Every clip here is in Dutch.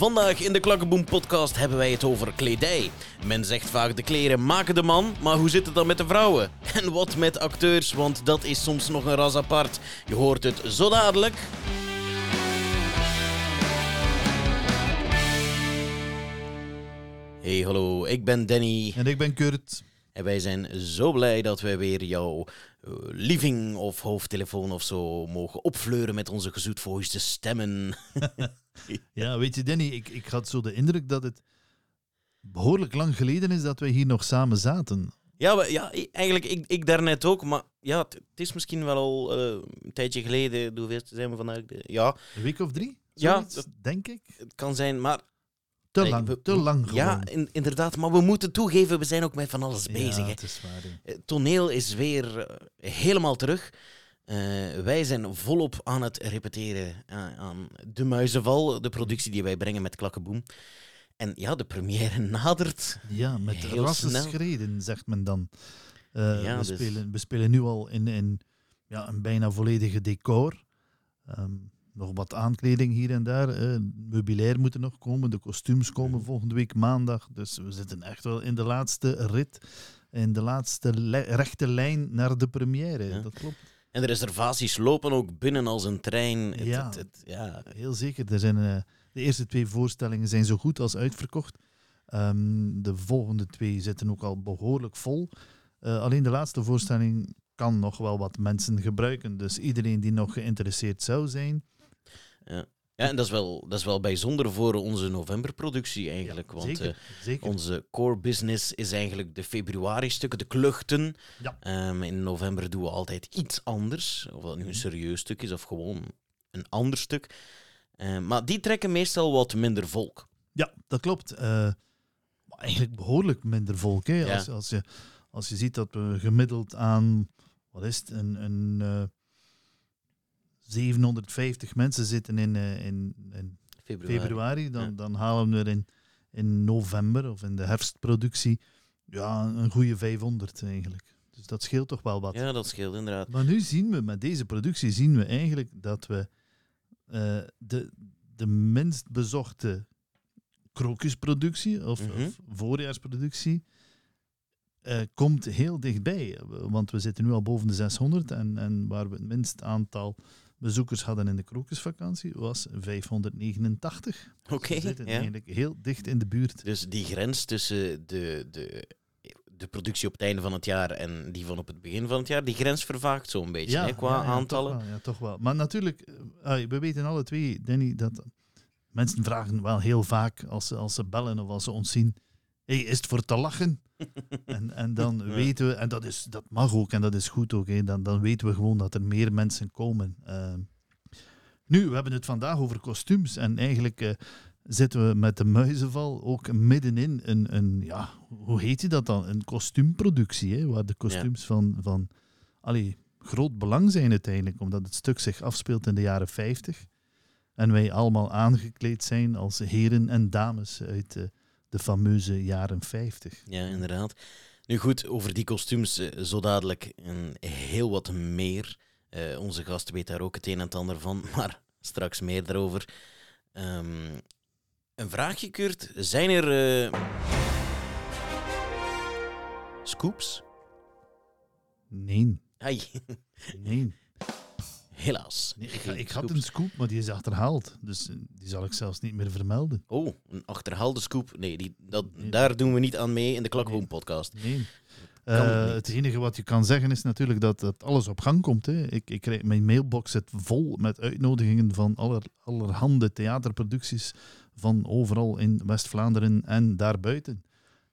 Vandaag in de Klakkenboom podcast hebben wij het over kledij. Men zegt vaak de kleren maken de man, maar hoe zit het dan met de vrouwen? En wat met acteurs, want dat is soms nog een ras apart. Je hoort het zo dadelijk. Hey hallo, ik ben Danny En ik ben Kurt. En wij zijn zo blij dat wij weer jouw living of hoofdtelefoon of zo mogen opfleuren met onze gezoetvoiste stemmen. Ja, weet je, Danny, ik, ik had zo de indruk dat het behoorlijk lang geleden is dat wij hier nog samen zaten. Ja, ja eigenlijk ik, ik daarnet ook, maar ja, het is misschien wel al eh, een tijdje geleden. Hoeveel zijn we vandaag? De- Ja, Een week of drie? Ja, Zoiets, dat- denk ik. het kan zijn, maar... Te nee, lang, we- te lang gewoon. Ja, in- inderdaad, maar we moeten toegeven, we zijn ook met van alles bezig. Ja, is waar. Het toneel is weer eh, helemaal terug. Eh, wij zijn volop aan het repeteren eh, aan De Muizenval, de productie die wij brengen met Klakkenboom. En ja, de première nadert. Ja, met rassenschreden, zegt men dan. Eh, Ja, we, dus- spelen, we spelen nu al in, in ja, een bijna volledige decor. Ehm, nog wat aankleding hier en daar. eh, meubilair moet er nog komen. De kostuums komen volgende week maandag. Dus we zitten echt wel in de laatste rit. In de laatste rechte lijn naar de première. Ja. Dat klopt. En de reservaties lopen ook binnen als een trein. Het- Ja. het- het- ja. Heel zeker. Er zijn, eh, de eerste twee voorstellingen zijn zo goed als uitverkocht. Ehm, de volgende twee zitten ook al behoorlijk vol. Eh, alleen de laatste voorstelling kan nog wel wat mensen gebruiken. Dus iedereen die nog geïnteresseerd zou zijn. Ja, en dat is, wel, dat is wel bijzonder voor onze novemberproductie eigenlijk. want zeker, eh, zeker. onze core business is eigenlijk de februari-stukken, de kluchten. Ja. Ehm, in november doen we altijd iets anders. Of dat nu een Mhm. serieus stuk is of gewoon een ander stuk. Ehm, maar die trekken meestal wat minder volk. Ja, dat klopt. Eh, eigenlijk behoorlijk minder volk. Hè? Ja. Als, als, je, als je ziet dat we gemiddeld aan, wat is het, een, een eh, 750 mensen zitten in, eh, in, in Februari. februari, dan, Ja. dan halen we er in, in november of in de herfstproductie ja, een goede 500 eigenlijk. Dus dat scheelt toch wel wat. Ja, dat scheelt inderdaad. Maar nu zien we, met deze productie zien we eigenlijk dat we eh, de, de minst bezochte krokusproductie of, Mhm. of voorjaarsproductie eh, komt heel dichtbij. Want we zitten nu al boven de 600 en, en waar we het minst aantal bezoekers hadden in de krokusvakantie was 589. Oké. we zitten ja. eigenlijk heel dicht in de buurt. Dus die grens tussen de, de, de productie op het einde van het jaar en die van op het begin van het jaar, die grens vervaagt zo'n beetje hè, qua ja, aantallen. Toch wel, ja, toch wel. Maar natuurlijk, eh, we weten alle twee, Danny, dat mensen vragen wel heel vaak als ze, als ze bellen of als ze ons zien. Hey, is het voor te lachen? en, en dan Ja. weten we, en dat, is, dat mag ook en dat is goed ook, hè, dan, dan weten we gewoon dat er meer mensen komen. Eh, nu, we hebben het vandaag over kostuums en eigenlijk eh, zitten we met de muizenval ook middenin een, een ja, hoe heet je dat dan? Een kostuumproductie, hè, waar de kostuums van, van allee, groot belang zijn uiteindelijk, omdat het stuk zich afspeelt in de jaren 50 en wij allemaal aangekleed zijn als heren en dames uit de, de fameuze jaren 50. Ja, inderdaad. Nu goed, over die kostuums eh, zo dadelijk een heel wat meer. Eh, onze gast weet daar ook het een en het ander van, maar straks meer daarover. Ehm, een vraagje, Kurt. Zijn er eh, scoops? Nee, Ai, nee. Helaas. Nee, ik, ik had een scoop, maar die is achterhaald. Dus eh, die zal ik zelfs niet meer vermelden. Oh, een achterhaalde scoop. Nee, die, dat, Nee. daar doen we niet aan mee in de Klakboom podcast. Nee. Eh, het enige wat je kan zeggen is natuurlijk dat, dat alles op gang komt. Hè. Ik, ik krijg, mijn mailbox zit vol met uitnodigingen van aller, allerhande theaterproducties van overal in West-Vlaanderen en daarbuiten.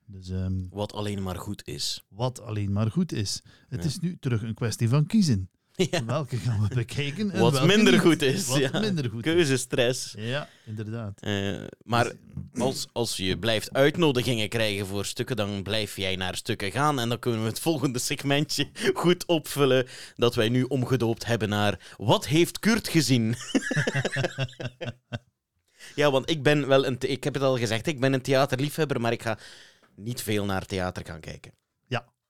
Dus ehm, Wat alleen maar goed is. wat alleen maar goed is. Het Ja. is nu terug een kwestie van kiezen. Ja. Welke gaan we bekijken en Wat minder niet. goed is. Wat ja. minder goed is. Keuzestress. Ja, inderdaad. Eh, maar als, als je blijft uitnodigingen krijgen voor stukken, dan blijf jij naar stukken gaan. En dan kunnen we het volgende segmentje goed opvullen. Dat wij nu omgedoopt hebben naar Wat heeft Kurt gezien? ja, want ik ben wel een. Ik heb het al gezegd, ik ben een theaterliefhebber, maar ik ga niet veel naar theater gaan kijken.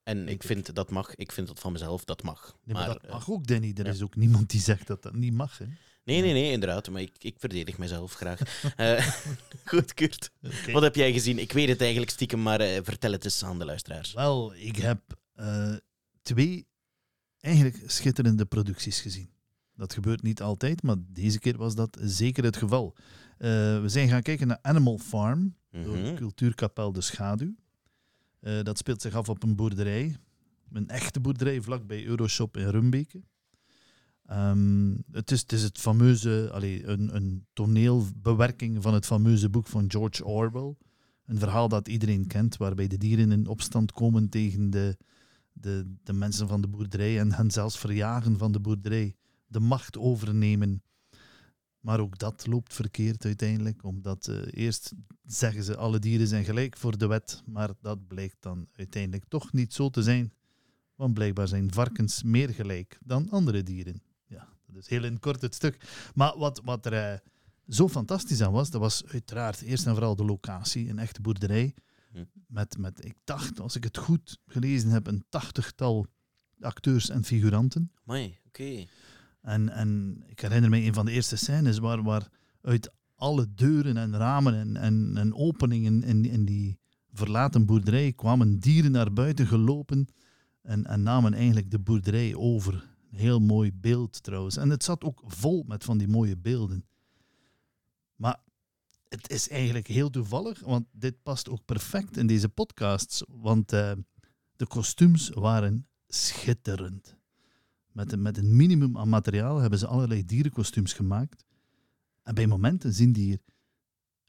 En ik vind dat mag. Ik vind dat van mezelf, dat mag. Nee, maar, dat eh, mag ook, Danny. Er ja. is ook niemand die zegt dat dat niet mag. Hè. Nee, nee, nee, inderdaad. Maar ik, ik verdedig mezelf graag. Eh, goed, Kurt. Wat heb jij gezien? Ik weet het eigenlijk stiekem, maar eh, vertel het eens aan de luisteraars. Wel, ik heb twee eigenlijk schitterende producties gezien. Dat gebeurt niet altijd, maar deze keer was dat zeker het geval. We zijn gaan kijken naar Animal Farm door Mhm. Cultuurkapel De Schaduw. Eh, dat speelt zich af op een boerderij. Een echte boerderij vlakbij Euroshop in Rumbeke. Ehm, het, is, het is het fameuze, allee, een, een toneelbewerking van het fameuze boek van George Orwell. Een verhaal dat iedereen kent, waarbij de dieren in opstand komen tegen de, de, de mensen van de boerderij en hen zelfs verjagen van de boerderij, de macht overnemen. Maar ook dat loopt verkeerd uiteindelijk, omdat eh, eerst zeggen ze alle dieren zijn gelijk voor de wet, maar dat blijkt dan uiteindelijk toch niet zo te zijn. Want blijkbaar zijn varkens meer gelijk dan andere dieren. Ja, dat is heel in kort het stuk. Maar wat, wat er eh, zo fantastisch aan was, dat was uiteraard eerst en vooral de locatie, een echte boerderij. Hm. Met, met, ik dacht, als ik het goed gelezen heb, een tachtigtal acteurs en figuranten. Amai, oké. En, en ik herinner me een van de eerste scènes waar, waar uit alle deuren en ramen en, en, en openingen in, in die verlaten boerderij kwamen dieren naar buiten gelopen en, en namen eigenlijk de boerderij over. Heel mooi beeld trouwens. En het zat ook vol met van die mooie beelden. Maar het is eigenlijk heel toevallig, want dit past ook perfect in deze podcasts. Want eh, de kostuums waren schitterend. Met een, met een minimum aan materiaal hebben ze allerlei dierenkostuums gemaakt. En bij momenten zien die er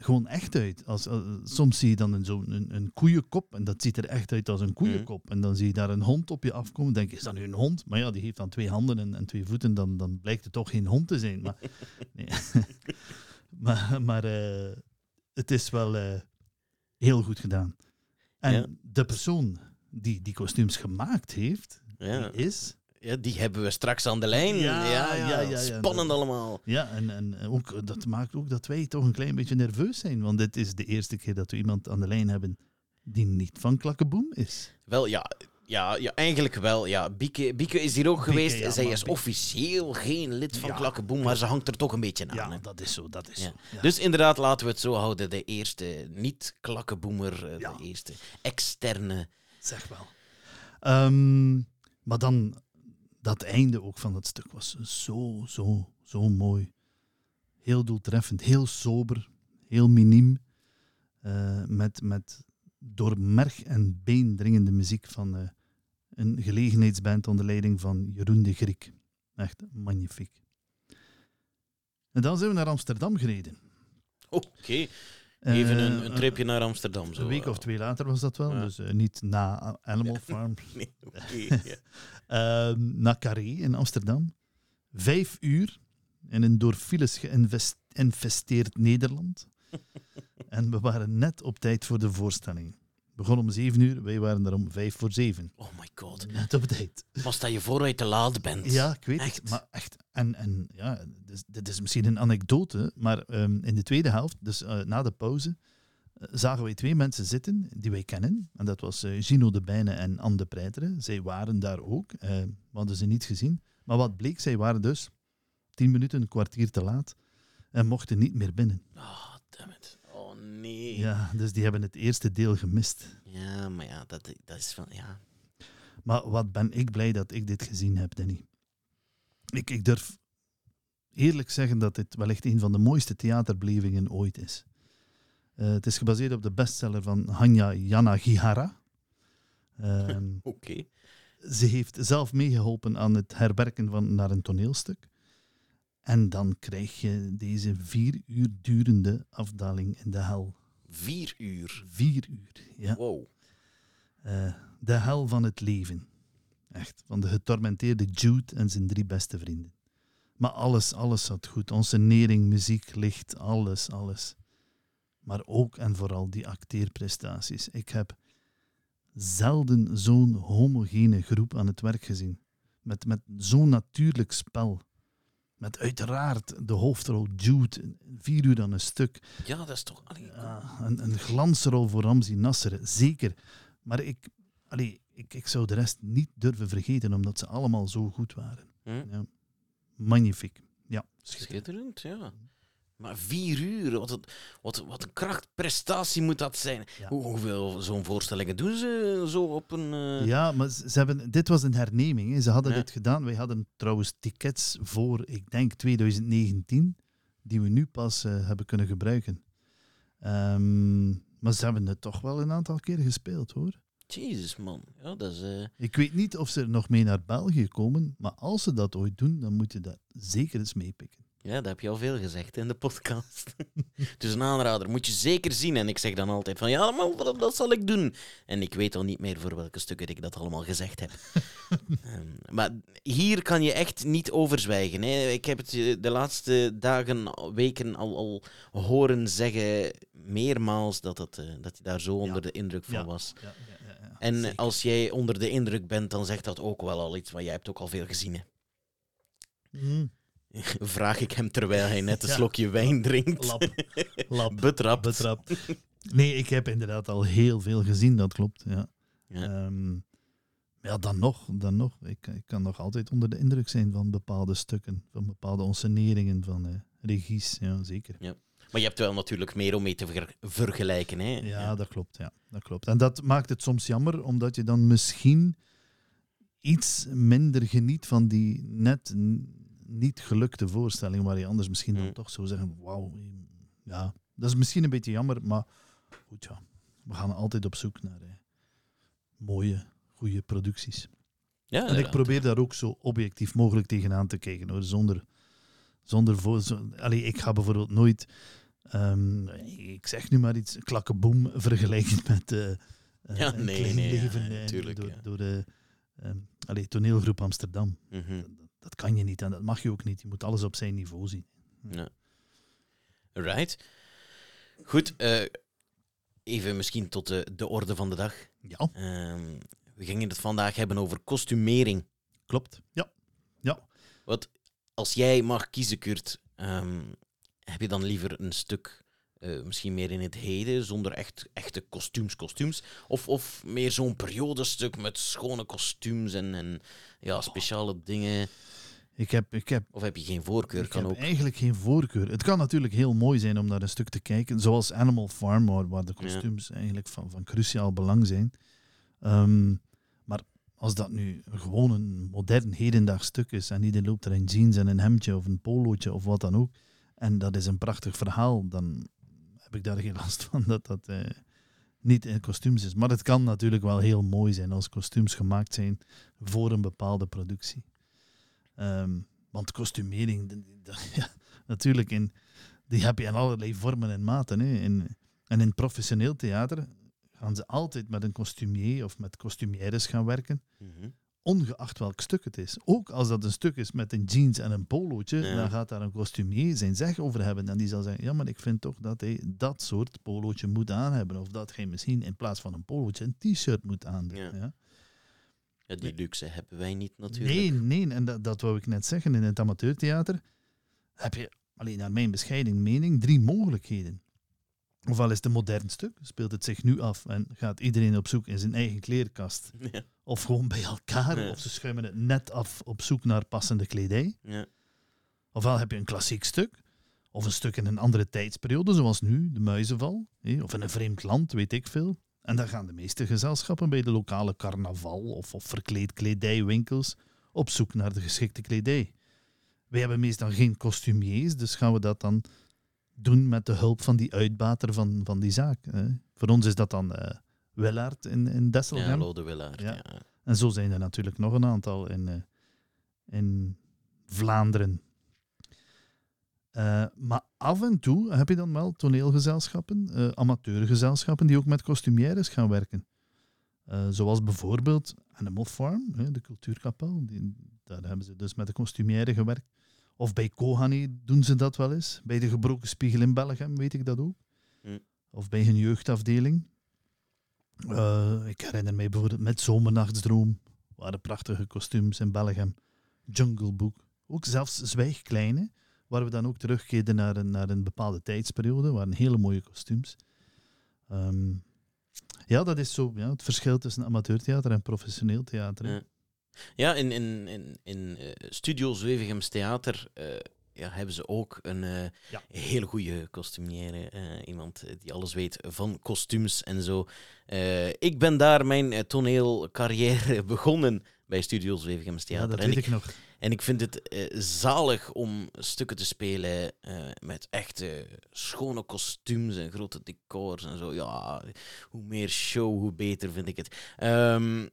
gewoon echt uit. Als, eh, soms zie je dan een, zo'n een, een koeienkop en dat ziet er echt uit als een koeienkop. En dan zie je daar een hond op je afkomen. denk je, is dat nu een hond? Maar ja, die heeft dan twee handen en, en twee voeten. Dan, dan blijkt het toch geen hond te zijn. Maar, nee. maar, maar eh, het is wel eh, heel goed gedaan. En Ja. de persoon die die kostuums gemaakt heeft, Ja. die is ja, die hebben we straks aan de lijn. Ja, Ja, ja. Spannend allemaal. Ja, en, en ook, dat maakt ook dat wij toch een klein beetje nerveus zijn. Want dit is de eerste keer dat we iemand aan de lijn hebben die niet van Klakkeboom is. Wel, ja, ja, ja eigenlijk wel. Ja. Bieke, Bieke is hier ook Bieke, geweest. Zij is Bieke- officieel geen lid van Ja. Klakkeboem, maar ze hangt er toch een beetje aan. Ja, hè. dat is zo, dat is zo. Dus inderdaad, laten we het zo houden. De eerste niet-klakkenboemer, eh, de eerste externe. Zeg wel. Ehm, maar dan, dat einde ook van dat stuk was zo, zo, zo mooi. Heel doeltreffend, heel sober, heel miniem. eh, met, met door merg en been dringende muziek van eh, een gelegenheidsband onder leiding van Jeroen de Griek. Echt magnifiek. En dan zijn we naar Amsterdam gereden. Oké, even Eh, een, een tripje naar Amsterdam. Zo. Een week of twee later was dat wel, Ja. dus eh, niet na Animal Farm. Nee, ja. Ehm, naar Carré in Amsterdam. Vijf uur in een door files geïnvesteerd Nederland. en we waren net op tijd voor de voorstelling. Begon om zeven uur, wij waren er om vijf voor zeven. Oh my god. Net op tijd. Pas dat je vooruit te laat bent. Ja, ik weet Echt? het. Maar echt. En, en ja, dus, dit is misschien een anekdote, maar ehm, in de tweede helft, dus eh, na de pauze, eh, zagen wij twee mensen zitten die wij kennen. En dat was eh, Gino de Bijne en Anne de Preiteren. Zij waren daar ook. we hadden ze niet gezien. Maar wat bleek, zij waren dus tien minuten, een kwartier te laat en mochten niet meer binnen. Oh nee. Ja, dus die hebben het eerste deel gemist. Ja, maar ja, dat, dat is van... Ja. Maar wat ben ik blij dat ik dit gezien heb, Danny. Ik, ik durf eerlijk zeggen dat dit wellicht een van de mooiste theaterbelevingen ooit is. Eh, het is gebaseerd op de bestseller van Hanya Yanagihara. Ehm, Oké. ze heeft zelf meegeholpen aan het herwerken van naar een toneelstuk. En dan krijg je deze vier uur durende afdaling in de hel. Vier uur. Vier uur, ja. Wow. Eh, de hel van het leven. Echt, van de getormenteerde Jude en zijn drie beste vrienden. Maar alles, alles zat goed. Onze nering, muziek, licht, alles, alles. Maar ook en vooral die acteerprestaties. Ik heb zelden zo'n homogene groep aan het werk gezien. Met, met zo'n natuurlijk spel. Met uiteraard de hoofdrol Jude, vier uur aan een stuk. Ja, dat is toch... Allee, Ja, een, een glansrol voor Ramzi Nasser, zeker. Maar ik, allee, ik, ik zou de rest niet durven vergeten, omdat ze allemaal zo goed waren. hm? Ja. Magnifiek. Ja, Schitterend, ja. Maar vier uur, wat een, wat, wat een krachtprestatie moet dat zijn. Ja. Hoe, hoeveel zo'n voorstellingen doen ze zo op een... eh, Ja, maar ze hebben, dit was een herneming. Hè. Ze hadden Ja. dit gedaan. Wij hadden trouwens tickets voor, ik denk, 2019, die we nu pas eh, hebben kunnen gebruiken. Ehm, maar ze hebben het toch wel een aantal keer gespeeld, hoor. Jezus, man. Ja, dat is... eh, Ik weet niet of ze er nog mee naar België komen, maar als ze dat ooit doen, dan moet je dat zeker eens meepikken. Ja, dat heb je al veel gezegd in de podcast. dus een aanrader moet je zeker zien. En ik zeg dan altijd van, ja, maar dat, dat zal ik doen. En ik weet al niet meer voor welke stukken ik dat allemaal gezegd heb. Ehm, maar hier kan je echt niet over zwijgen. Hè. Ik heb het eh, de laatste dagen, weken al, al horen zeggen, meermaals, dat, het, eh, dat hij daar zo onder de indruk van Ja. was. Ja, ja, ja, ja. En Zeker. als jij onder de indruk bent, dan zegt dat ook wel al iets, want jij hebt ook al veel gezien. Hè. Mm, Vraag ik hem terwijl hij net een Ja. slokje wijn drinkt. lap, lap, Betrapt. betrapt. Nee, ik heb inderdaad al heel veel gezien, dat klopt. Ja. Ja. Ja, dan nog, dan nog. Ik, ik kan nog altijd onder de indruk zijn van bepaalde stukken, van bepaalde onsceneringen, van eh, regies, ja, zeker. Maar je hebt wel natuurlijk meer om mee te ver- vergelijken. Hè? Ja, dat klopt, ja, dat klopt. En dat maakt het soms jammer, omdat je dan misschien iets minder geniet van die net niet gelukte voorstelling, waar je anders misschien dan Hmm. toch zou zeggen, wauw, ja, dat is misschien een beetje jammer, maar goed, ja, we gaan altijd op zoek naar eh, mooie, goede producties. Ja, En ik probeer daar ook zo objectief mogelijk tegenaan te kijken, hoor, zonder, zonder voor, zo, allee, ik ga bijvoorbeeld nooit, ehm, ik zeg nu maar iets, klakkenboom vergelijken met eh eh, Ja, nee, nee, leven eh, tuurlijk, door, ja. door de ehm, allee, toneelgroep Amsterdam. Mhm. Dat, dat kan je niet en dat mag je ook niet. Je moet alles op zijn niveau zien. Ja. Right. Goed, eh, even misschien tot de, de orde van de dag. Ja, Ehm, we gingen het vandaag hebben over kostumering. klopt. Ja. Wat, als jij mag kiezen, Kurt, ehm, heb je dan liever een stuk eh, misschien meer in het heden, zonder echt, echte kostuums, kostuums? Of, of meer zo'n periodestuk met schone kostuums en, en ja, speciale dingen? Ik heb, ik heb Of heb je geen voorkeur? Ik kan heb ook. eigenlijk geen voorkeur. Het kan natuurlijk heel mooi zijn om naar een stuk te kijken, zoals Animal Farm, waar, waar de kostuums eigenlijk van, van cruciaal belang zijn. Ehm, maar als dat nu gewoon een modern hedendaags stuk is en iedereen loopt er in jeans en een hemdje of een polootje of wat dan ook, en dat is een prachtig verhaal, dan heb ik daar geen last van dat dat eh, niet in kostuums is. Maar het kan natuurlijk wel heel mooi zijn als kostuums gemaakt zijn voor een bepaalde productie. Ehm, want kostumering, ja, natuurlijk, in, die heb je in allerlei vormen en maten. Hè. In, en in professioneel theater gaan ze altijd met een kostumier of met kostumières gaan werken, Mhm. Ongeacht welk stuk het is. Ook als dat een stuk is met een jeans en een polootje, Ja. dan gaat daar een kostumier zijn zeg over hebben. En die zal zeggen, ja, maar ik vind toch dat hij dat soort polootje moet aan hebben. Of dat hij misschien in plaats van een polootje een t-shirt moet aandoen. Ja. Ja. Ja, die luxe hebben wij niet natuurlijk. Nee, nee, en dat, dat wou ik net zeggen. In het amateurtheater heb je, alleen naar mijn bescheiden mening, drie mogelijkheden. Ofwel is het een modern stuk, speelt het zich nu af en gaat iedereen op zoek in zijn eigen kleerkast. Ja. Of gewoon bij elkaar, Ja. of ze schuimen het net af op zoek naar passende kledij. Ja. Ofwel heb je een klassiek stuk, of een stuk in een andere tijdsperiode, zoals nu, de Muizenval, of in een vreemd land, weet ik veel. En dan gaan de meeste gezelschappen bij de lokale carnaval of, of verkleed kledijwinkels op zoek naar de geschikte kledij. Wij hebben meestal geen kostumiers, dus gaan we dat dan doen met de hulp van die uitbater van, van die zaak. Hè. Voor ons is dat dan eh Willaert in, in Ja, Desselgem. Lode Willaert. Ja. Ja. En zo zijn er natuurlijk nog een aantal in, eh, in Vlaanderen. Eh, maar af en toe heb je dan wel toneelgezelschappen, eh, amateurgezelschappen, die ook met kostumières gaan werken. Zoals bijvoorbeeld Animal Farm, hè, de cultuurkapel. Die, daar hebben ze dus met de kostumière gewerkt. Of bij Kohani doen ze dat wel eens. Bij de Gebroken Spiegel in België weet ik dat ook. Hm. Of bij hun jeugdafdeling. Eh, ik herinner mij bijvoorbeeld met Zomernachtsdroom. waren prachtige kostuums in België. Jungle Book. Ook zelfs Zwijgkleine. Waar we dan ook terugkeerden naar een, naar een bepaalde tijdsperiode. waren hele mooie kostuums. Ehm, ja, dat is zo ja, het verschil tussen amateurtheater en professioneel theater. Ja, in, in, in, in eh, Studio Zwevigems Theater eh, ja, hebben ze ook een uh, Ja. hele goede kostumière. eh, iemand die alles weet van kostuums en zo. Eh, ik ben daar mijn eh, toneelcarrière begonnen bij Studios Wevegems Ja, Theater. dat en, weet ik, ik nog. en ik vind het eh, zalig om stukken te spelen eh, met echte schone kostuums en grote decors en zo. Ja, hoe meer show, hoe beter vind ik het. Ehm,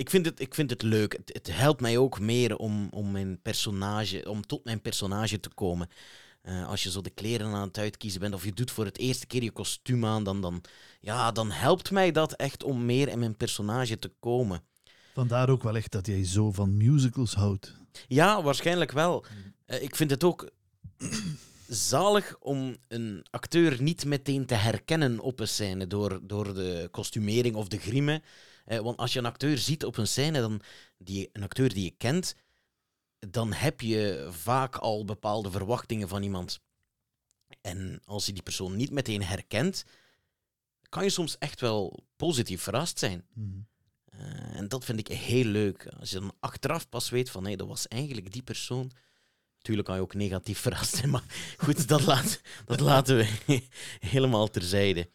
ik, vind het ik vind het leuk. Het, het helpt mij ook meer om, om, mijn personage, om tot mijn personage te komen. Eh, als je zo de kleren aan het uitkiezen bent of je doet voor het eerste keer je kostuum aan, dan, dan, ja, dan helpt mij dat echt om meer in mijn personage te komen. Vandaar ook wel echt dat jij zo van musicals houdt. Ja, waarschijnlijk wel. Eh, ik vind het ook zalig om een acteur niet meteen te herkennen op een scène door, door de kostumering of de griemen. Eh, want als je een acteur ziet op een scène, dan die, een acteur die je kent, dan heb je vaak al bepaalde verwachtingen van iemand. En als je die persoon niet meteen herkent, kan je soms echt wel positief verrast zijn. Mhm. Eh, en dat vind ik heel leuk. Als je dan achteraf pas weet van nee, dat was eigenlijk die persoon. Tuurlijk kan je ook negatief verrast zijn, maar goed, dat, laat, dat laten we helemaal terzijde.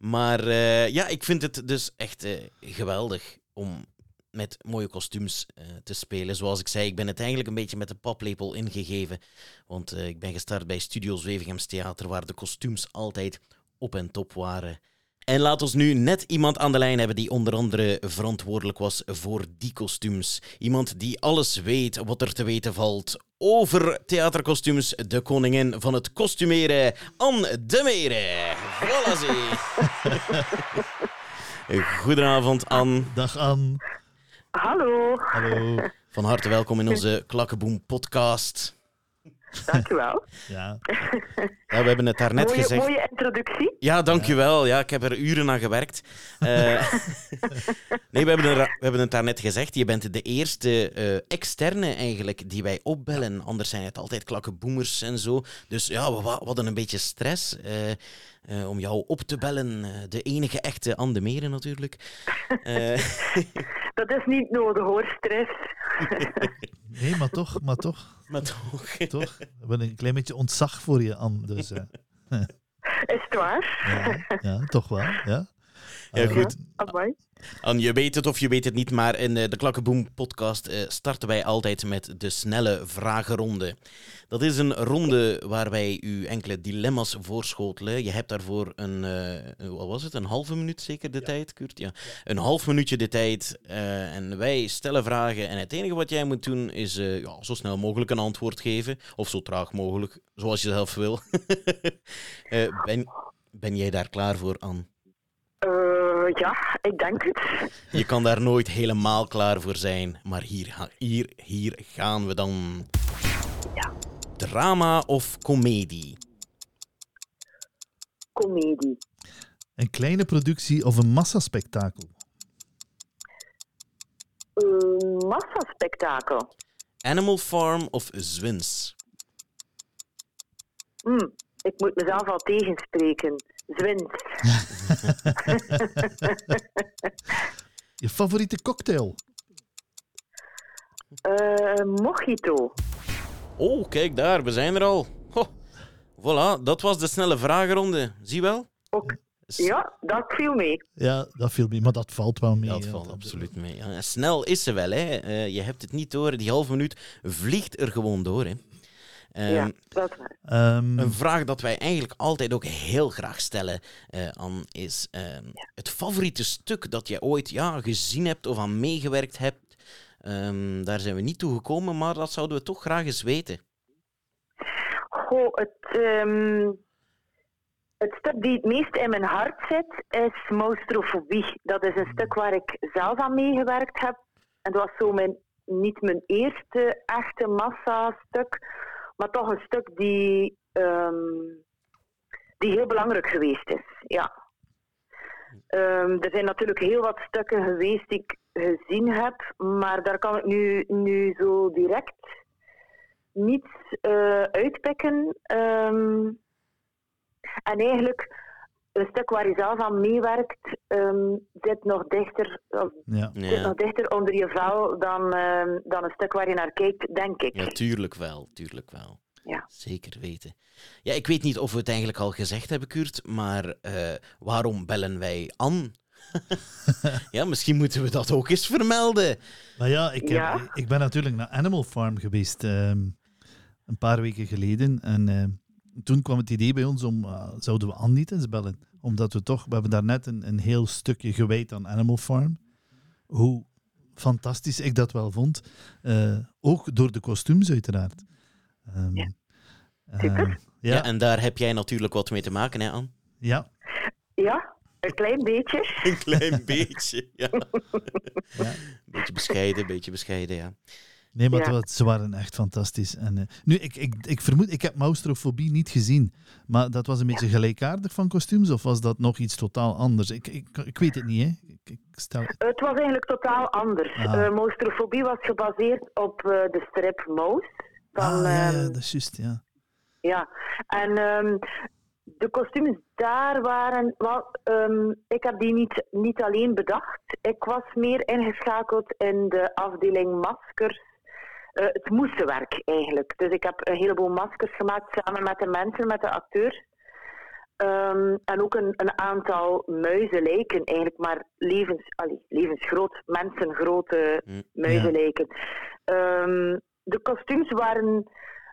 Maar eh, ja, ik vind het dus echt eh, geweldig om met mooie kostuums eh, te spelen. Zoals ik zei, ik ben het eigenlijk een beetje met de paplepel ingegeven. Want ik ben gestart bij Studio Zwevegems Theater, waar de kostuums altijd op en top waren. En laat ons nu net iemand aan de lijn hebben die onder andere verantwoordelijk was voor die kostuums. Iemand die alles weet wat er te weten valt over theaterkostuums. De koningin van het kostumeren, Anne de Meren. Voilà zie. Goedenavond, Anne. Dag Anne. Hallo, Hallo. Van harte welkom in onze Klakkenboom podcast. Dankjewel. Ja, Ja, we hebben het daar net mooie, gezegd. mooie introductie. Ja, dankjewel. Ja, ik heb er uren aan gewerkt. Eh, nee, we hebben, er, we hebben het daarnet gezegd. Je bent de eerste eh, externe eigenlijk die wij opbellen. Anders zijn het altijd klakkenboemers en zo. Dus ja, we, hadden een beetje stress eh, om jou op te bellen. De enige echte Anne de Meren natuurlijk. Dat is niet nodig hoor, stress. Nee, maar toch, maar toch, maar toch. toch. We hebben een klein beetje ontzag voor je, Anne. Dus eh, Is het waar? ja, ja, toch wel. Ja, Ja, goed. Je weet het of je weet het niet, maar in eh, de Klakkenboom podcast eh, starten wij altijd met de snelle vragenronde. Dat is een ronde waar wij u enkele dilemma's voorschotelen. Je hebt daarvoor een, eh, wat was het, een halve minuut zeker de tijd, Kurt? Ja. Een half minuutje de tijd eh, en wij stellen vragen en het enige wat jij moet doen is eh, ja, zo snel mogelijk een antwoord geven. Of zo traag mogelijk, zoals je zelf wil. Eh, ben, ben jij daar klaar voor, Anne? Ja, ik denk het. Je kan daar nooit helemaal klaar voor zijn, maar hier, hier, hier gaan we dan. Ja. Drama of comedie? Comedie. Een kleine productie of een massaspectakel? Een massaspectakel. Animal Farm of Zwins? Hm, ik moet mezelf al tegenspreken. Zwins. Je favoriete cocktail? Eh, mojito. Oh, kijk daar, we zijn er al. Ho. Voilà, dat was de snelle vragenronde. Zie wel? Ook, ja, dat viel mee. Ja, dat viel mee, maar dat valt wel mee. Dat valt absoluut mee. Ja, snel is ze wel, hè. Eh, je hebt het niet door. Die halve minuut vliegt er gewoon door, hè. Ehm, ja, dat waar. Ehm, Een vraag dat wij eigenlijk altijd ook heel graag stellen, eh Anne, is ehm, het favoriete stuk dat je ooit ja, gezien hebt of aan meegewerkt hebt. Ehm, daar zijn we niet toe gekomen, maar dat zouden we toch graag eens weten. Goh, het, ehm, het stuk die het meest in mijn hart zit, is Monstrofobie. Dat is een stuk waar ik zelf aan meegewerkt heb. En dat was zo mijn, niet mijn eerste echte massa-stuk, maar toch een stuk die, ehm, die heel belangrijk geweest is. Ja. Ehm, er zijn natuurlijk heel wat stukken geweest die ik gezien heb, maar daar kan ik nu, nu zo direct niet eh, uitpikken. Ehm, en eigenlijk, een stuk waar je zelf aan meewerkt, ehm, zit, nog dichter, of ja. zit Ja, nog dichter onder je vel dan, ehm, dan een stuk waar je naar kijkt, denk ik. ja tuurlijk wel, tuurlijk wel. Ja. Zeker weten. Ja, ik weet niet of we het eigenlijk al gezegd hebben, Kurt, maar eh, waarom bellen wij Anne? ja, misschien moeten we dat ook eens vermelden. Maar ja, ik, heb, Ja? ik ben natuurlijk naar Animal Farm geweest ehm, een paar weken geleden. En ehm, toen kwam het idee bij ons om, eh, zouden we Anne niet eens bellen? Omdat we toch, we hebben daar net een, een heel stukje gewijd aan Animal Farm. Hoe fantastisch ik dat wel vond. Eh, ook door de kostuums uiteraard. Ehm, Ja. eh. Ja. ja, en daar heb jij natuurlijk wat mee te maken, hè, Anne? ja, Ja, een klein beetje. Een klein beetje, ja. ja. Beetje bescheiden, beetje bescheiden, ja. Nee, maar Ja. het was- ze waren echt fantastisch. En, eh, nu, ik, ik, ik vermoed, ik heb Maustrofobie niet gezien, maar dat was een beetje gelijkaardig van kostuums, of was dat nog iets totaal anders? Ik, ik, ik weet het niet, hè. Ik, ik stel... Het was eigenlijk totaal anders. Ah. Eh monstrofobie was gebaseerd op eh, de strip Mouse. Van, ah, ja, ja, ehm, dat is juist, ja. Ja, en ehm, de kostuums daar waren. Wel, ehm, ik heb die niet, niet alleen bedacht. Ik was meer ingeschakeld in de afdeling maskers. Eh, het moestenwerk eigenlijk. Dus ik heb een heleboel maskers gemaakt samen met de mensen, met de acteurs. Ehm, en ook een, een aantal muizenlijken, eigenlijk maar levens, allee, levensgroot, mensengrote muizenlijken. Ehm, de kostuums waren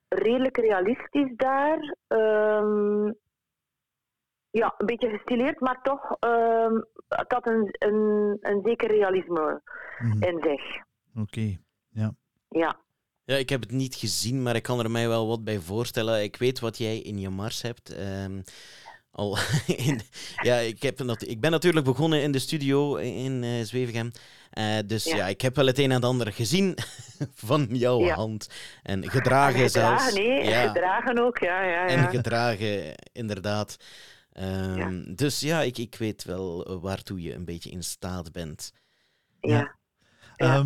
redelijk realistisch daar. Ehm, ja, een beetje gestileerd, maar toch het had een, een, een zeker realisme Mhm, in zich. Oké, ja. Ja. Ja, ik heb het niet gezien, maar ik kan er mij wel wat bij voorstellen. Ik weet wat jij in je mars hebt. ehm, al in, ja, ik, heb, nat- ik ben natuurlijk begonnen in de studio in eh Zwevegem. Eh, dus ja. Ja. ik heb wel het een en ander gezien van jouw Ja. hand. En gedragen, En zelfs. nee, ja. gedragen ook, ja. ja, En gedragen, inderdaad. Ehm, Dus ja, ik, ik weet wel waartoe je een beetje in staat bent. ja. Ja.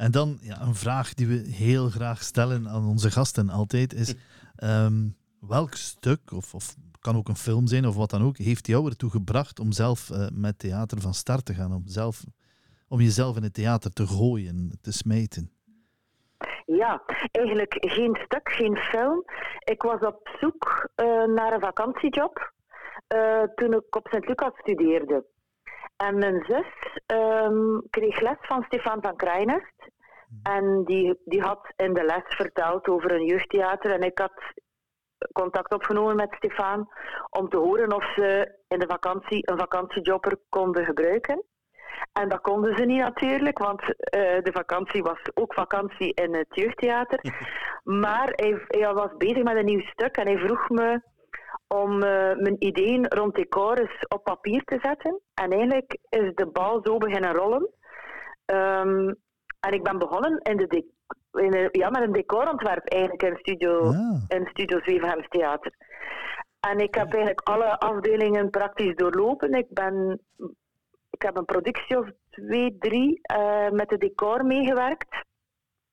En dan ja, een vraag die we heel graag stellen aan onze gasten altijd is: ehm, welk stuk, of, of kan ook een film zijn of wat dan ook, heeft jou ertoe gebracht om zelf eh, met theater van start te gaan? Om, zelf, om jezelf in het theater te gooien, te smijten? Ja, eigenlijk geen stuk, geen film. Ik was op zoek eh, naar een vakantiejob eh, toen ik op Sint-Lucas studeerde. En mijn zus ehm, kreeg les van Stefan van Krijnest. En die, die had in de les verteld over een jeugdtheater. En ik had contact opgenomen met Stefan om te horen of ze in de vakantie een vakantiejobber konden gebruiken. En dat konden ze niet natuurlijk, want eh, de vakantie was ook vakantie in het jeugdtheater. Maar hij, hij was bezig met een nieuw stuk en hij vroeg me om eh, mijn ideeën rond decor eens op papier te zetten. En eigenlijk is de bal zo beginnen rollen. Ehm, en ik ben begonnen in de de- in ja, met een decorontwerp eigenlijk in Studio, Ja. in studio Zwevenhems Theater. En ik heb eigenlijk alle afdelingen praktisch doorlopen. Ik, ben, ik heb een productie of twee, drie eh, met het decor meegewerkt.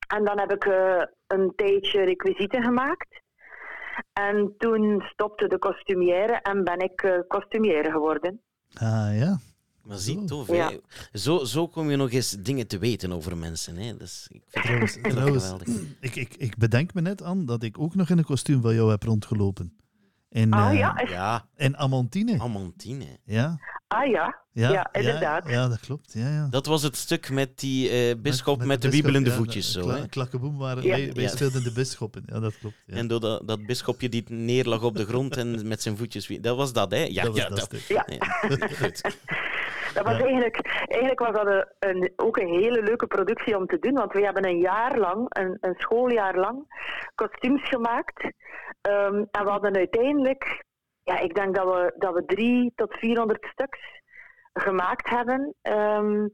En dan heb ik eh, een tijdje requisieten gemaakt. En toen stopte de costumière en ben ik eh costumière geworden. Ah ja. Maar zie, Zo. tof. Ja. Zo, zo kom je nog eens dingen te weten over mensen. Hè. Dus ik vind Trouwens, geweldig. ik, ik, ik bedenk me net aan dat ik ook nog in een kostuum van jou heb rondgelopen. In, Ah eh, ja, Ja, in Amantine. Amantine. Ja, ah ja, ja, Ja, inderdaad. Ja, dat klopt. Ja, ja. Dat was het stuk met die eh bisschop met, de bisschop, wiebelende ja, voetjes. de Zo, kla-. Klakkeboem waren, Ja. wij, wij Ja. speelden de bisschoppen. Ja, dat klopt. Ja. En door dat, dat bisschopje die neerlag op de grond en met zijn voetjes... Dat was dat, hè? Ja, dat was ja, dat dat- stuk. ja. ja. Goed. Dat was Ja. eigenlijk, eigenlijk was dat een, een- ook een hele leuke productie om te doen, want we hebben een jaar lang, een, een schooljaar lang, kostuums gemaakt. Ehm, en we hadden uiteindelijk, ja, ik denk dat we, dat we drie tot 400 stuks gemaakt hebben. Ehm,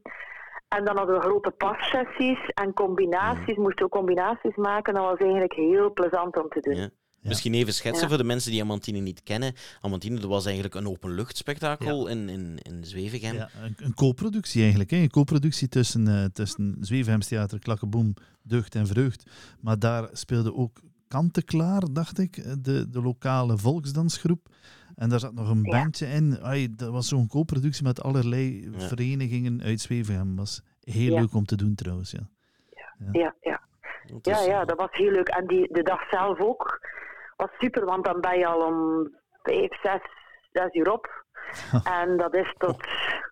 en dan hadden we grote passessies en combinaties, moesten we combinaties maken. Dat was eigenlijk heel plezant om te doen. Ja. Misschien even schetsen Ja. voor de mensen die Amantine niet kennen. Amantine dat was eigenlijk een openluchtspektakel in, in, in Zwevegem. Ja, een, een co-productie eigenlijk. Hè. Een co-productie tussen, eh tussen Theater, Klakkeboem, Deugd en Vreugd. Maar daar speelde ook Kanteklaar, dacht ik, eh, de, de lokale volksdansgroep. En daar zat nog een Ja. bandje in. Ai, dat was zo'n co-productie met allerlei Ja. verenigingen uit Zwevenhem. was heel Ja. leuk om te doen trouwens. Ja. Ja, ja. Dat Ja, ja, eh, dat was heel leuk. En die, de dag zelf ook was super, want dan ben je al om vijf, zes, zes uur op. en dat is tot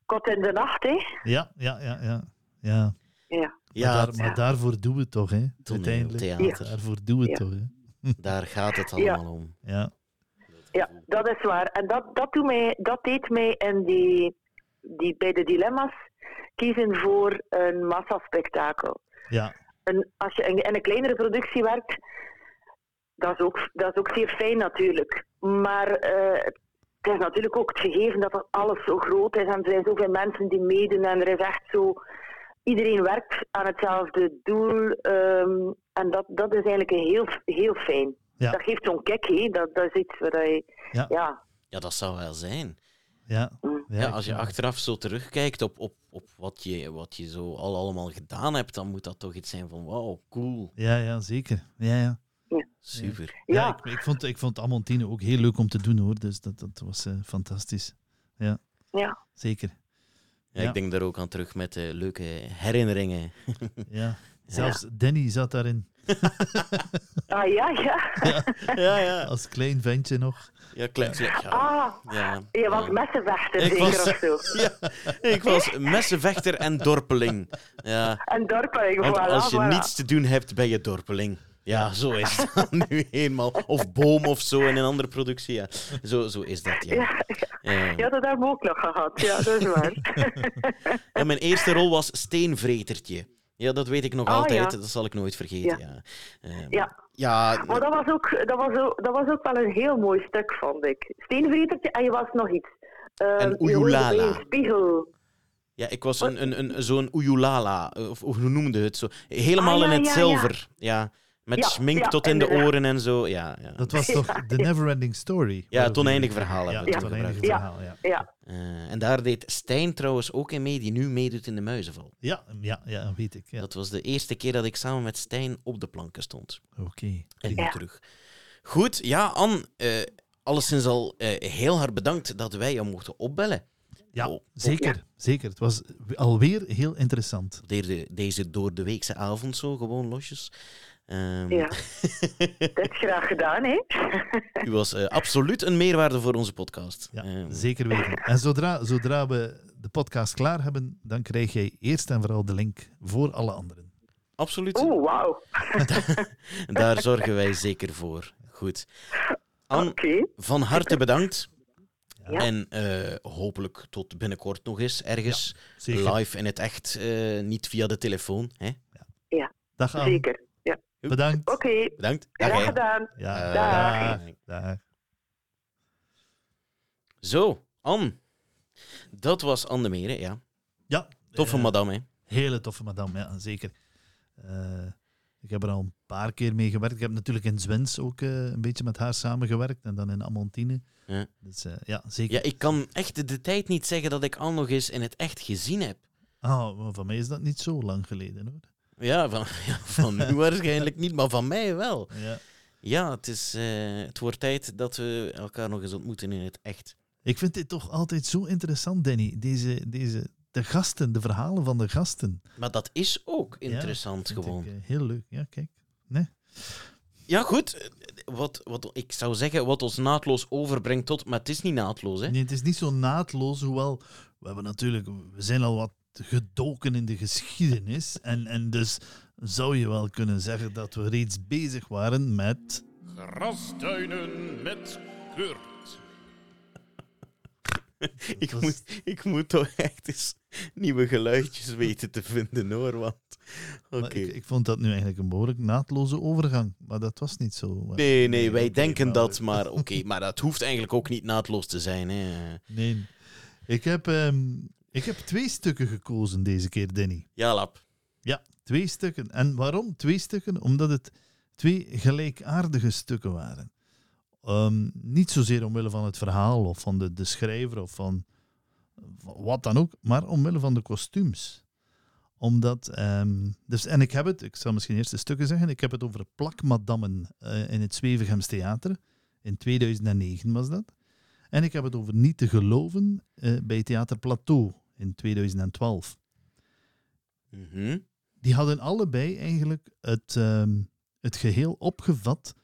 kot in de nacht, hè. Ja, ja, ja, ja. ja. Ja. Ja, maar, het- daar, maar daarvoor doen we het toch, hè? Toneel, Uiteindelijk. theater. Daarvoor doen we het Ja. toch, hè? daar gaat het Ja. allemaal om. Ja. Ja, dat is waar. En dat, dat, doet mij, dat deed mij in die, die, bij de dilemma's kiezen voor een massaspectakel. Ja. En als je in, in een kleinere productie werkt, dat is ook, dat is ook zeer fijn natuurlijk. Maar eh, het is natuurlijk ook het gegeven dat alles zo groot is en er zijn zoveel mensen die meedoen en er is echt zo... Iedereen werkt aan hetzelfde doel ehm, en dat, dat is eigenlijk een heel, heel fijn. Ja. Dat geeft zo'n kick, hè. Dat, dat is iets waar je... Ja. ja Ja, dat zou wel zijn. Ja. Mm. Ja, als je achteraf zo terugkijkt op, op, op wat, je, wat je zo al allemaal gedaan hebt, dan moet dat toch iets zijn van wauw, cool, Ja, ja, zeker. Ja, ja. super. Ja, Ja. ik, ik, vond, ik vond Amontine ook heel leuk om te doen, hoor. Dus dat, dat was eh, fantastisch. Ja, ja. zeker. Ja, Ja. Ik denk daar ook aan terug met de leuke herinneringen. Ja. Zelfs Danny zat daarin. Ah ja, ja. ja, ja. Als klein ventje nog. Ja, klein, ja. Ah, ja, je was messenvechter Ik zeker was- of zo. Ja, ik was messenvechter en dorpeling. Ja, En dorpeling, want voilà, als je voilà. niets te doen hebt, ben je dorpeling. Ja, zo is het nu eenmaal. Of boom of zo in een andere productie. Ja. Zo, zo is dat, ja. Ja, Ja. Ja, dat hebben we ook nog gehad. Ja, dat is waar. Ja, mijn eerste rol was steenvretertje. Ja, dat weet ik nog Ah, altijd. ja. Dat zal ik nooit vergeten. Ja. Ehm, Ja. ja, Maar dat was, ook, dat, was ook, dat was ook wel een heel mooi stuk, vond ik. Steenvretertje en je was nog iets. Ehm, En je Oejoelala. een spiegel. ja, ik was een, een, een, zo'n oejoelala, of hoe noemde het zo? Helemaal Ah, ja, in het ja, ja. zilver. Ja. Met Ja, schmink ja, tot in de oren en zo. Ja, ja. Dat was toch The Neverending Story? ja het oneindige je- verhaal Ja, hebben we het verhaal, ja. Ja, Eh, en daar deed Stijn trouwens ook in mee, die nu meedoet in de Muizenval. Ja, ja, ja, weet ik. Ja. Dat was de eerste keer dat ik samen met Stijn op de planken stond. Oké. En nu terug. Goed, ja, Anne, eh alleszins al eh, heel hard bedankt dat wij jou mochten opbellen. Ja, Oh, zeker. Zeker. Het was alweer heel interessant. Deze, deze door de weekse avond zo, gewoon losjes. Ehm, ja. dat is graag gedaan, hè? U was eh, absoluut een meerwaarde voor onze podcast. Ja, Ehm, zeker weten. En zodra, zodra we de podcast klaar hebben, dan krijg jij eerst en vooral de link voor alle anderen. absoluut. Oeh, wauw. Daar zorgen wij zeker voor. Goed. Anne, Oké. van harte bedankt. Ja. En eh, hopelijk tot binnenkort nog eens ergens live in het echt, eh, niet via de telefoon. Hè? Dag aan. Zeker. Bedankt. Oké, Bedankt. Dag, graag gedaan. Ja, Dag. dag. Dag. Zo, Anne. Dat was Anne de Meren, ja. Ja. Toffe eh, madame, hè. Hele toffe madame, ja, zeker. Eh, ik heb er al een paar keer mee gewerkt. Ik heb natuurlijk in Zwens ook eh, een beetje met haar samengewerkt. En dan in Amontine. Ja. Dus eh, ja, zeker. Ja, ik kan echt de tijd niet zeggen dat ik Anne nog eens in het echt gezien heb. Ah, maar van mij is dat niet zo lang geleden hoor. Ja, van, ja, van u waarschijnlijk niet, maar van mij wel. Ja. Ja, het, is, eh, het wordt tijd dat we elkaar nog eens ontmoeten in het echt. Ik vind dit toch altijd zo interessant, Danny. Deze, deze, de gasten, de verhalen van de gasten. Maar dat is ook interessant gewoon. Ik, eh, heel leuk, ja, kijk. Ja, goed. Wat, wat, ik zou zeggen wat ons naadloos overbrengt tot... Maar het is niet naadloos, hè? Nee, het is niet zo naadloos, hoewel we hebben natuurlijk, we zijn al wat gedoken in de geschiedenis. En, en dus zou je wel kunnen zeggen dat we reeds bezig waren met. Grasduinen met Kurt. Ik was- moet, ik moet toch echt eens nieuwe geluidjes weten te vinden, hoor. Want... Ik, ik vond dat nu eigenlijk een behoorlijk naadloze overgang, maar dat was niet zo. Maar- Nee, nee, wij denken maar- dat, maar oké. maar dat hoeft eigenlijk ook niet naadloos te zijn, hè. Nee. Ik heb, ehm, ik heb twee stukken gekozen deze keer, Danny. Ja, Lap. Ja, twee stukken. En waarom twee stukken? Omdat het twee gelijkaardige stukken waren. Ehm, niet zozeer omwille van het verhaal of van de, de schrijver of van, van wat dan ook, maar omwille van de kostuums. Omdat, ehm, dus, en ik heb het, ik zal misschien eerst de stukken zeggen, ik heb het over plakmadammen eh, in het Zwevegems Theater. In 2009 was dat. En ik heb het over Niet te geloven eh, bij Theater Plateau in 2012. Mhm. die hadden allebei eigenlijk het, ehm, het geheel opgevat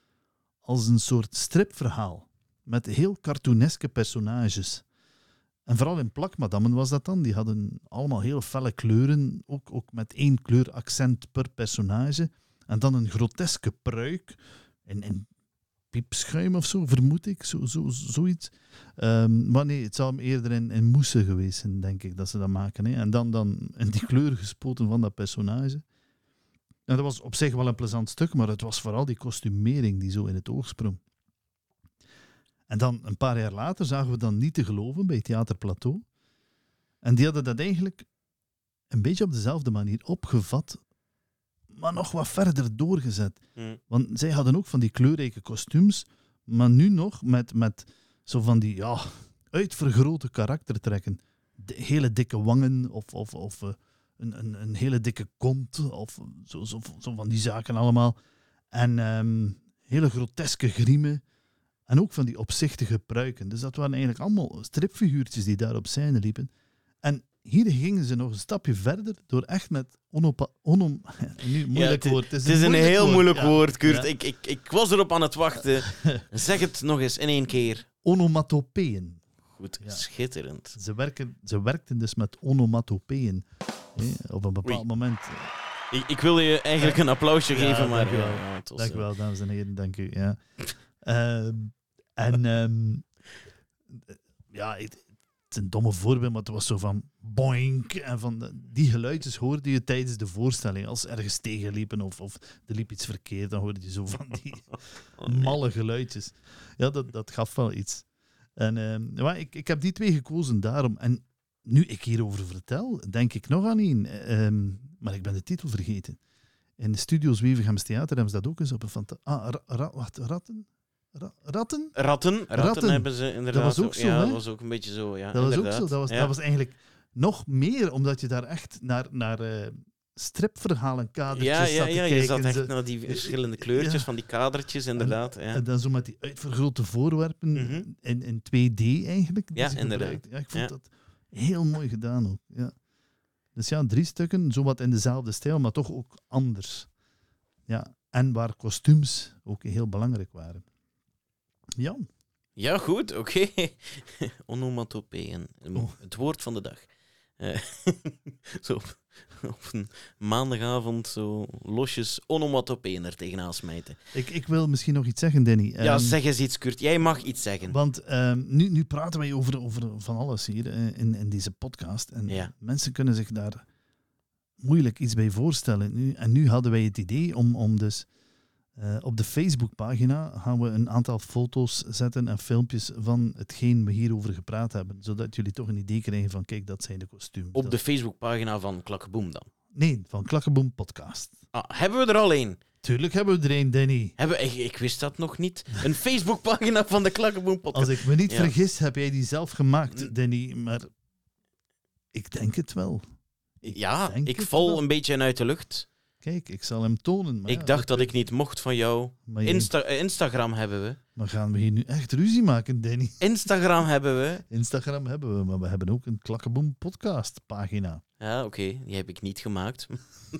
als een soort stripverhaal. Met heel cartooneske personages. En vooral in plakmadammen was dat dan. Die hadden allemaal heel felle kleuren, ook, ook met één kleuraccent per personage. En dan een groteske pruik in, in piepschuim of zo, vermoed ik, zo, zo, zoiets. Ehm, maar nee, het zou hem eerder in, in geweest zijn, denk ik, dat ze dat maken. Hè. En dan, dan in die kleur gespoten van dat personage. En dat was op zich wel een plezant stuk, maar het was vooral die kostumering die zo in het oog sprong. En dan een paar jaar later zagen we dan niet te geloven bij Theater Plateau. En die hadden dat eigenlijk een beetje op dezelfde manier opgevat, maar nog wat verder doorgezet. Hm. Want zij hadden ook van die kleurrijke kostuums, maar nu nog met, met zo van die ja, uitvergrote karaktertrekken. De hele dikke wangen of, of, of eh, een, een, een hele dikke kont of zo, zo, zo van die zaken allemaal. En ehm, hele groteske griemen. En ook van die opzichtige pruiken. Dus dat waren eigenlijk allemaal stripfiguurtjes die daar op scène liepen. En hier gingen ze nog een stapje verder door echt met onopa, onom... Nu, moeilijk woord. Het is een heel moeilijk woord, Kurt. Ik, ik, ik was erop aan het wachten. zeg het nog eens in één keer. Onomatopeeën. Goed, schitterend. Ze, werken, ze werkten dus met onomatopeeën. hè, op een bepaald Oei. moment. Ik, ik wil je eigenlijk een applausje Ja, geven, maar... ja, was, Dank u eh, wel, dames en heren. Dank u. Ja. Ehm, en ehm, ja, het is een domme voorbeeld, maar het was zo van boink. En van de- die geluidjes hoorde je tijdens de voorstelling. Als ze ergens tegenliepen of, of er liep iets verkeerd, dan hoorde je zo van die malle geluidjes. Ja, dat, dat gaf wel iets. En maar ik, ik heb die twee gekozen daarom. En nu ik hierover vertel, denk ik nog aan één. Ehm, maar ik ben de titel vergeten. In de studio's Wevergems Theater hebben ze dat ook eens op een fanta- Ah, ra- ra- wacht, ratten? Ra- ratten? Ratten, ratten, Ratten. hebben ze inderdaad. was ook zo, Ja, hè? dat was ook een beetje zo, ja. dat was ook zo. Dat was, Ja. dat was eigenlijk nog meer, omdat je daar echt naar, naar eh, stripverhalen, kadertjes Ja, ja, zat te ja, je zat echt naar die verschillende kleurtjes Ja. van die kadertjes, inderdaad. Ja. En dan zo met die uitvergrote voorwerpen Mhm. in, in 2D eigenlijk. Ja, inderdaad. Ja, ik vond Ja. dat heel mooi gedaan ook. Ja. Dus ja, drie stukken, zowat in dezelfde stijl, maar toch ook anders. Ja. En waar kostuums ook heel belangrijk waren. Ja, Ja, goed, oké. Onomatopeeën. Oh. Het woord van de dag. Eh, zo op, op een maandagavond zo losjes onomatopeeën er tegenaan smijten. ik, ik wil misschien nog iets zeggen, Danny. ja, Ehm, zeg eens iets, Kurt. Jij mag iets zeggen. Want ehm, nu, nu praten wij over, over van alles hier eh, in, in deze podcast. En Ja. mensen kunnen zich daar moeilijk iets bij voorstellen. Nu, en nu hadden wij het idee om, om dus eh, op de Facebookpagina gaan we een aantal foto's zetten en filmpjes van hetgeen we hierover gepraat hebben. Zodat jullie toch een idee krijgen van, kijk, dat zijn de kostuums. Op Dat- de Facebookpagina van Klakkeboom dan. Nee, van Klakkeboom Podcast. Ah, hebben we er al één? Tuurlijk hebben we er een, Danny. Hebben ik, ik wist dat nog niet. Een Facebookpagina van de Klakkeboom podcast. Als ik me niet Ja. vergis, heb jij die zelf gemaakt, Danny. Maar ik denk het wel. Ja, ik val wel. een beetje uit de lucht. Kijk, ik zal hem tonen. Maar ik ja, dacht dat ik niet mocht van jou. Maar, jij- Insta eh, Instagram hebben we. maar gaan we hier nu echt ruzie maken, Danny? Instagram hebben we. Instagram hebben we, maar we hebben ook een Klakkeboom podcast pagina. Ja, oké, die heb ik niet gemaakt.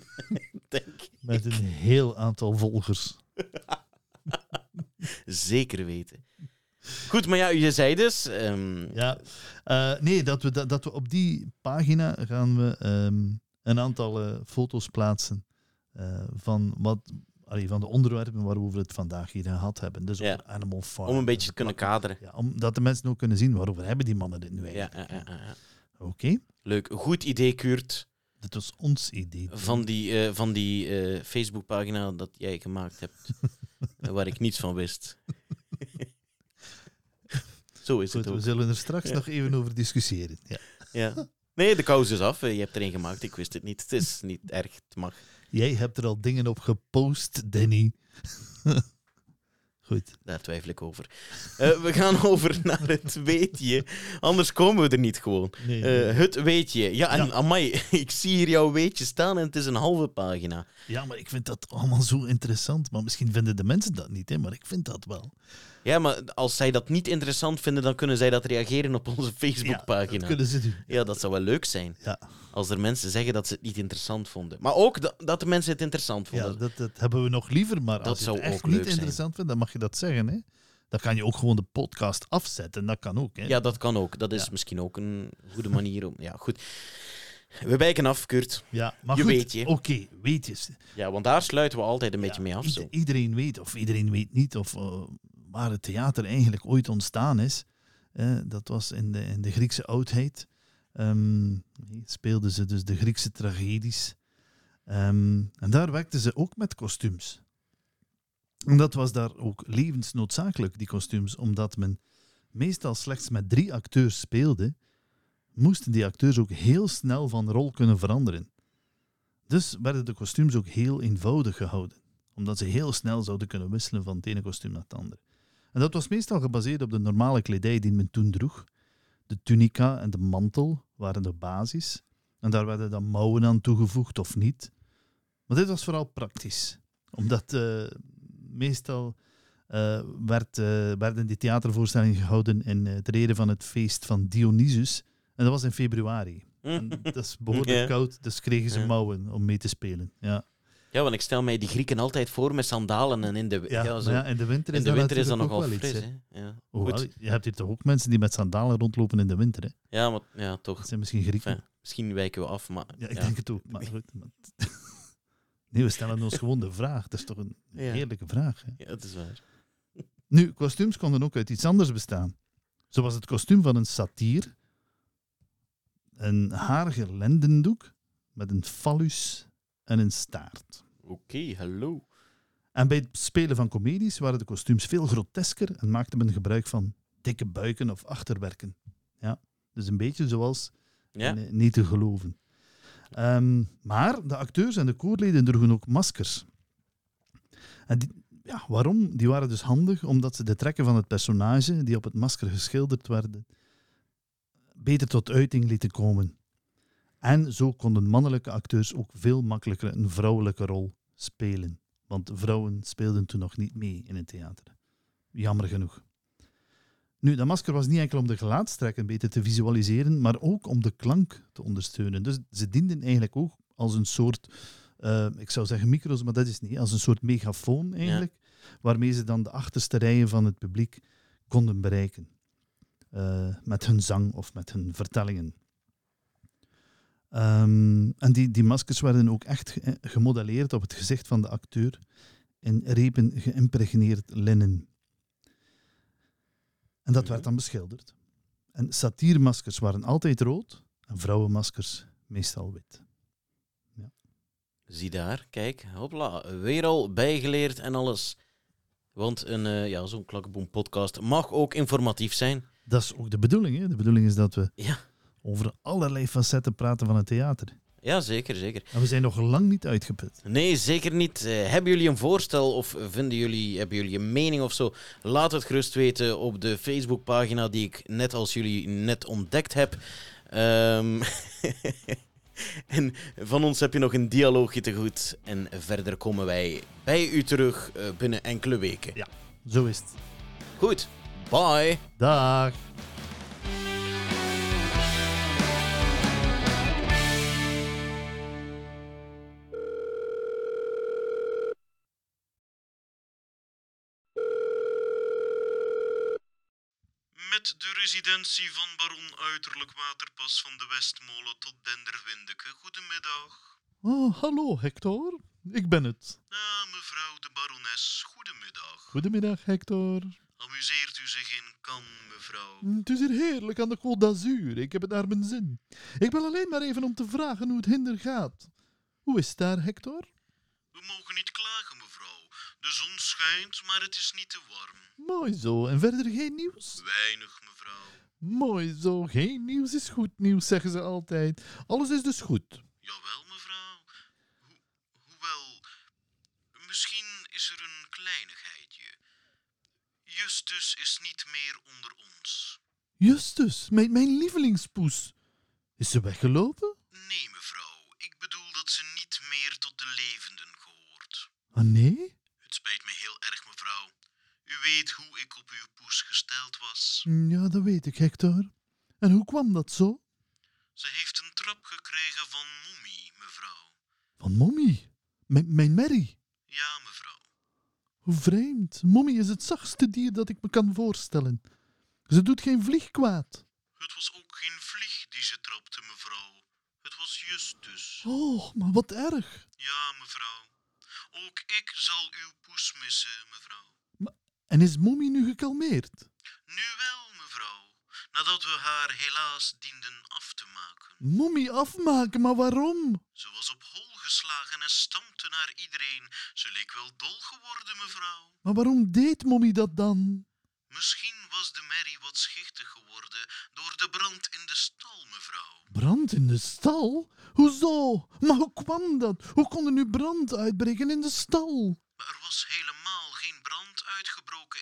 denk, Met een heel aantal volgers. zeker weten. Goed, maar ja, je zei dus... ehm, Ja, eh, nee, dat we, dat, dat we op die pagina gaan we ehm, een aantal eh, foto's plaatsen eh, van, wat, allee, van de onderwerpen waarover we het vandaag hier gehad hebben. Dus Ja. over Animal Farm. om een beetje te kunnen kaderen. Ja, omdat de mensen ook kunnen zien waarover hebben die mannen dit nu eigenlijk. ja, ja, ja. Oké, Leuk, goed idee, Kurt. dit was ons idee. Van die, eh, van die eh, Facebookpagina dat jij gemaakt hebt. waar ik niets van wist. Zo is Goed, het we ook. zullen er straks nog even over discussiëren. Ja. Ja. Nee, de kous is af. Je hebt er een gemaakt. Ik wist het niet. Het is niet erg. Het mag. Jij hebt er al dingen op gepost, Danny. Goed. Daar twijfel ik over. Eh, we gaan over naar het weetje. Anders komen we er niet gewoon. Nee, Eh, het weetje. Ja, en Ja. amai, ik zie hier jouw weetje staan en het is een halve pagina. Ja, maar ik vind dat allemaal zo interessant. Maar misschien vinden de mensen dat niet, hè? maar ik vind dat wel. Ja, maar als zij dat niet interessant vinden, dan kunnen zij dat reageren op onze Ja, Facebookpagina. dat kunnen ze doen. Ja, dat zou wel leuk zijn. Ja, Als er mensen zeggen dat ze het niet interessant vonden. Maar ook dat, dat de mensen het interessant vonden. ja dat, dat hebben we nog liever. Maar Dat als je het echt niet zijn. interessant vindt, dan mag je dat zeggen. Hè? Dan kan je ook gewoon de podcast afzetten. Dat kan ook. Hè? Ja, dat kan ook. Dat is Ja. misschien ook een goede manier om... Ja, goed. We wijken af, Kurt. Ja, maar Je goed, weet je. Oké, weetjes. Ja, want daar sluiten we altijd een beetje Ja, mee af. Zo. iedereen weet, of iedereen weet niet, of eh, waar het theater eigenlijk ooit ontstaan is. Dat was in de, in de Griekse oudheid. Ehm, speelden ze dus de Griekse tragedies. Ehm, en daar werkten ze ook met kostuums. En dat was daar ook levensnoodzakelijk, die kostuums, omdat men meestal slechts met drie acteurs speelde, moesten die acteurs ook heel snel van rol kunnen veranderen. Dus werden de kostuums ook heel eenvoudig gehouden, omdat ze heel snel zouden kunnen wisselen van het ene kostuum naar het andere. En dat was meestal gebaseerd op de normale kledij die men toen droeg. De tunica en de mantel waren de basis. En daar werden dan mouwen aan toegevoegd of niet. Maar dit was vooral praktisch, omdat eh, meestal eh, werd, eh, werden die theatervoorstellingen gehouden in het reden van het feest van Dionysus. En dat was in februari. En dat is behoorlijk koud, dus kregen ze mouwen om mee te spelen. Ja, Ja, want ik stel mij die Grieken altijd voor met sandalen en in de... ja, Ja, zo. in de winter is in de dat winter is dat nogal fris, iets, hè. Ja. Hoewel, Goed. je hebt hier toch ook mensen die met sandalen rondlopen in de winter. Hè? Ja, maar ja, toch. Dat zijn misschien Grieken. Enfin, misschien wijken we af, maar... ja, ik ja. denk het ook. Maar goed, maar- nee, we stellen ons gewoon de vraag. Dat is toch een heerlijke vraag. Hè? Ja, het is waar. Nu, kostuums konden ook uit iets anders bestaan. Zoals het kostuum van een satier, een harige lendendoek met een fallus en een staart. Oké, hallo. En bij het spelen van comedies waren de kostuums veel grotesker en maakte men gebruik van dikke buiken of achterwerken. Ja, dus een beetje zoals Ja? eh, niet te geloven. Ehm, maar de acteurs en de koorleden droegen ook maskers. En die, ja, waarom? Die waren dus handig omdat ze de trekken van het personage die op het masker geschilderd werden beter tot uiting lieten komen. En zo konden mannelijke acteurs ook veel makkelijker een vrouwelijke rol spelen. Want vrouwen speelden toen nog niet mee in het theater. Jammer genoeg. Nu, dat masker was niet enkel om de gelaatstrekken beter te visualiseren, maar ook om de klank te ondersteunen. Dus ze dienden eigenlijk ook als een soort, eh, ik zou zeggen micro's, maar dat is niet, als een soort megafoon eigenlijk, waarmee ze dan de achterste rijen van het publiek konden bereiken. Eh, met hun zang of met hun vertellingen. Ehm, en die, die maskers werden ook echt ge- gemodelleerd op het gezicht van de acteur in repen geïmpregneerd linnen. En dat werd dan beschilderd. En satiermaskers waren altijd rood en vrouwenmaskers meestal wit. Zie daar, kijk, hopla, weer al bijgeleerd en alles. Want een, eh, ja, zo'n Klakkenboom podcast mag ook informatief zijn. Dat is ook de bedoeling. Hè? De bedoeling is dat we Ja. Over allerlei facetten praten van het theater. Ja, zeker, zeker. En we zijn nog lang niet uitgeput. Nee, zeker niet. Eh, hebben jullie een voorstel of vinden jullie, hebben jullie een mening of zo? Laat het gerust weten op de Facebookpagina die ik net als jullie net ontdekt heb. Ehm, en van ons heb je nog een dialoogje te goed. En verder komen wij bij u terug eh, binnen enkele weken. Ja. Zo is het. Goed, bye. Dag. Met de residentie van baron Uiterlijk Waterpas van de Westmolen tot Denderwindeke. Goedemiddag. Oh, hallo Hector. Ik ben het. Ah, mevrouw de barones, goedemiddag. Goedemiddag Hector. Amuseert u zich in Cannes, mevrouw? Het is hier heerlijk aan de Côte d'Azur. Ik heb het naar mijn zin. Ik wil alleen maar even om te vragen hoe het hinder gaat. Hoe is het daar, Hector? We mogen niet klagen, mevrouw. De zon schijnt, maar het is niet te warm. Mooi zo. En verder geen nieuws? Weinig, mevrouw. Mooi zo. Geen nieuws is goed nieuws, zeggen ze altijd. Alles is dus goed. Jawel, mevrouw. Ho hoewel, misschien is er een kleinigheidje. Justus is niet meer onder ons. Justus, mijn, mijn lievelingspoes. Is ze weggelopen? Nee, mevrouw. Ik bedoel dat ze niet meer tot de levenden gehoort. Ah, nee? Het spijt me heel erg, mevrouw. U weet hoe ik op uw poes gesteld was. Ja, dat weet ik, Hector. En hoe kwam dat zo? Ze heeft een trap gekregen van Mommie, mevrouw. Van Mommy. Mijn, mijn Mary. Ja, mevrouw. Hoe vreemd. Mommy is het zachtste dier dat ik me kan voorstellen. Ze doet geen vlieg kwaad. Het was ook geen vlieg die ze trapte, mevrouw. Het was Justus. Oh, maar wat erg. Ja, mevrouw. Ook ik zal uw poes missen, mevrouw. En is Mommy nu gekalmeerd? Nu wel, mevrouw. Nadat we haar helaas dienden af te maken. Mommy afmaken, maar waarom? Ze was op hol geslagen en stampte naar iedereen. Ze leek wel dol geworden, mevrouw. Maar waarom deed Mommy dat dan? Misschien was de merrie wat schichtig geworden door de brand in de stal, mevrouw. Brand in de stal? Hoezo? Maar hoe kwam dat? Hoe kon er nu brand uitbreken in de stal? Maar er was helemaal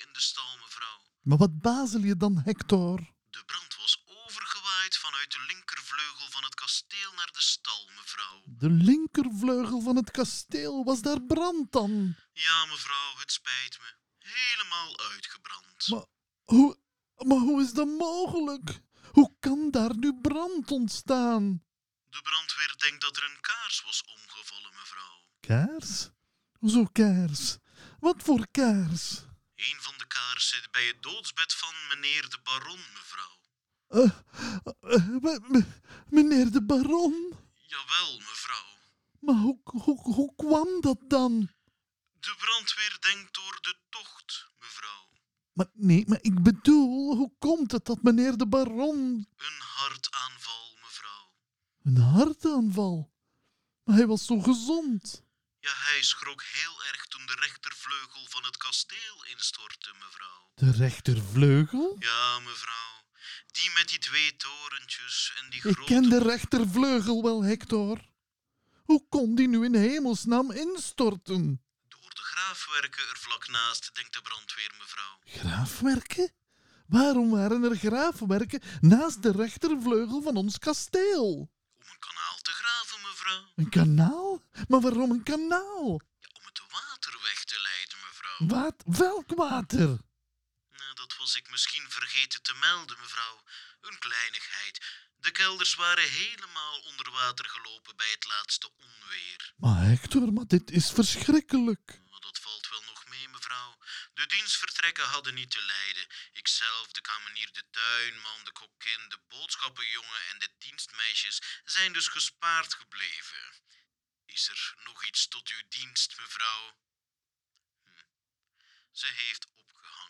in de stal, mevrouw. Maar wat bazel je dan, Hector? De brand was overgewaaid vanuit de linkervleugel van het kasteel naar de stal, mevrouw. De linkervleugel van het kasteel, was daar brand dan? Ja, mevrouw, het spijt me. Helemaal uitgebrand. Maar hoe, maar hoe is dat mogelijk? Hoe kan daar nu brand ontstaan? De brandweer denkt dat er een kaars was omgevallen, mevrouw. Kaars? Hoezo kaars? Wat voor kaars? Een van de kaarsen zit bij het doodsbed van meneer de baron, mevrouw. Eh, eh, me- me- meneer de baron? Jawel, mevrouw. Maar hoe, hoe, hoe kwam dat dan? De brandweer denkt door de tocht, mevrouw. Maar nee, maar ik bedoel, hoe komt het dat meneer de baron Een hartaanval, mevrouw. een hartaanval? Maar hij was zo gezond. Ja, hij schrok heel erg rechtervleugel van het kasteel instortte, mevrouw. De rechtervleugel? Ja, mevrouw. Die met die twee torentjes en die Ik grote... ken de rechtervleugel wel, Hector. Hoe kon die nu in hemelsnaam instorten? Door de graafwerken er vlak naast, denkt de brandweer, mevrouw. Graafwerken? Waarom waren er graafwerken naast de rechtervleugel van ons kasteel? Om een kanaal te graven, mevrouw. Een kanaal? Maar waarom een kanaal? Ja, om het water weg. Wat? Welk water? Nou, dat was ik misschien vergeten te melden, mevrouw. Een kleinigheid. De kelders waren helemaal onder water gelopen bij het laatste onweer. Maar Hector, maar dit is verschrikkelijk. Maar dat valt wel nog mee, mevrouw. De dienstvertrekken hadden niet te lijden. Ikzelf, de kamenier, de tuinman, de kokkin, de boodschappenjongen en de dienstmeisjes zijn dus gespaard gebleven. Is er nog iets tot uw dienst, mevrouw? Ze heeft opgehangen.